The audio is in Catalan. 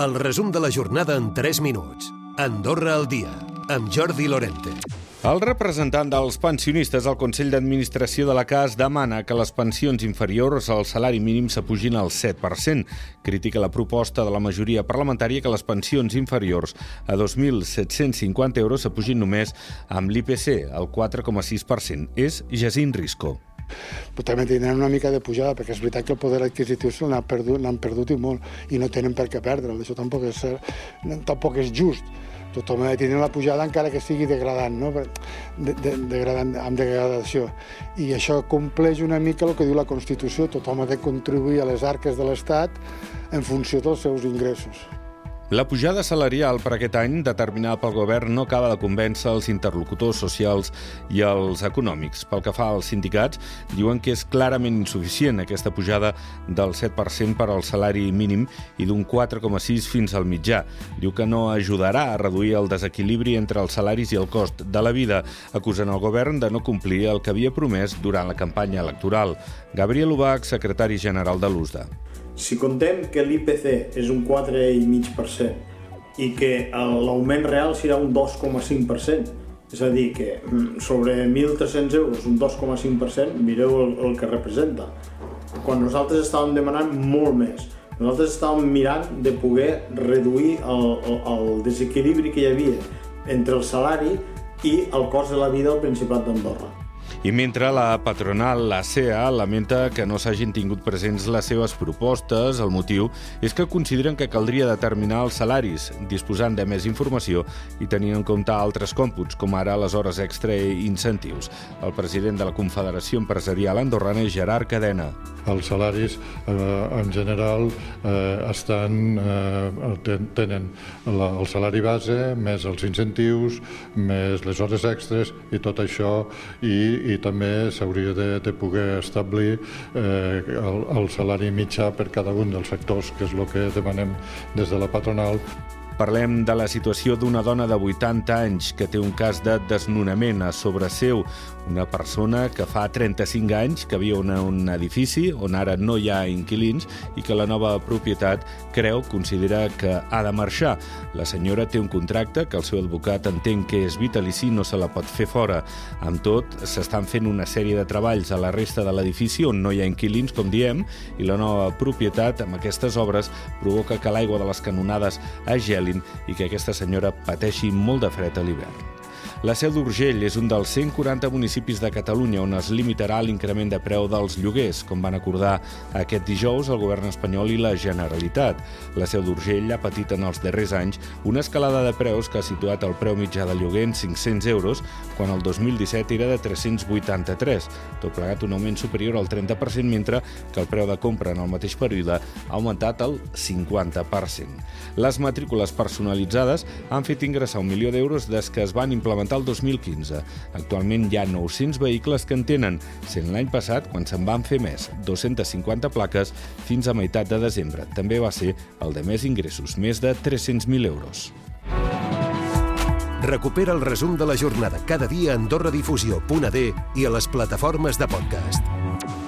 El resum de la jornada en 3 minuts. Andorra al dia, amb Jordi Lorente. El representant dels pensionistes al Consell d'Administració de la CAS demana que les pensions inferiors al salari mínim s'apugin al 7%. Critica la proposta de la majoria parlamentària que les pensions inferiors a 2.750 euros s'apugin només amb l'IPC, al 4,6%. És Jacint Risco però també tindran una mica de pujada, perquè és veritat que el poder adquisitiu l'han perdut, perdut i molt, i no tenen per què perdre'l. Això tampoc és, tampoc és just tothom ha de tenir la pujada encara que sigui degradant, no? de, de, degradant amb degradació. I això compleix una mica el que diu la Constitució, tothom ha de contribuir a les arques de l'Estat en funció dels seus ingressos. La pujada salarial per aquest any, determinada pel govern, no acaba de convèncer els interlocutors socials i els econòmics. Pel que fa als sindicats, diuen que és clarament insuficient aquesta pujada del 7% per al salari mínim i d'un 4,6 fins al mitjà. Diu que no ajudarà a reduir el desequilibri entre els salaris i el cost de la vida, acusant el govern de no complir el que havia promès durant la campanya electoral. Gabriel Ubach, secretari general de l'USDA. Si contem que l'IPC és un 4,5% i que l'augment real serà un 2,5%, és a dir, que mm, sobre 1.300 euros un 2,5%, mireu el, el que representa. Quan nosaltres estàvem demanant molt més, nosaltres estàvem mirant de poder reduir el, el, el desequilibri que hi havia entre el salari i el cost de la vida al Principat d'Andorra. I mentre la patronal, la CEA, lamenta que no s'hagin tingut presents les seves propostes, el motiu és que consideren que caldria determinar els salaris, disposant de més informació i tenint en compte altres còmputs, com ara les hores extra i incentius. El president de la Confederació Empresarial Andorrana Gerard Cadena. Els salaris, eh, en general, eh, estan, eh, tenen la, el salari base, més els incentius, més les hores extres i tot això, i, i també s'hauria de, de poder establir eh, el, el salari mitjà per cada un dels sectors, que és el que demanem des de la patronal. Parlem de la situació d'una dona de 80 anys que té un cas de desnonament a sobre seu. Una persona que fa 35 anys que viu en un edifici on ara no hi ha inquilins i que la nova propietat creu, considera que ha de marxar. La senyora té un contracte que el seu advocat entén que és vitalici i no se la pot fer fora. Amb tot, s'estan fent una sèrie de treballs a la resta de l'edifici on no hi ha inquilins, com diem, i la nova propietat amb aquestes obres provoca que l'aigua de les canonades es geli Berlín i que aquesta senyora pateixi molt de fred a l'hivern. La Seu d'Urgell és un dels 140 municipis de Catalunya on es limitarà l'increment de preu dels lloguers, com van acordar aquest dijous el govern espanyol i la Generalitat. La Seu d'Urgell ha patit en els darrers anys una escalada de preus que ha situat el preu mitjà de lloguer en 500 euros, quan el 2017 era de 383, tot plegat un augment superior al 30%, mentre que el preu de compra en el mateix període ha augmentat el 50%. Les matrícules personalitzades han fet ingressar un milió d'euros des que es van implementar augmentar el 2015. Actualment hi ha 900 vehicles que en tenen, sent l'any passat quan se'n van fer més, 250 plaques, fins a meitat de desembre. També va ser el de més ingressos, més de 300.000 euros. Recupera el resum de la jornada cada dia a AndorraDifusió.d i a les plataformes de podcast.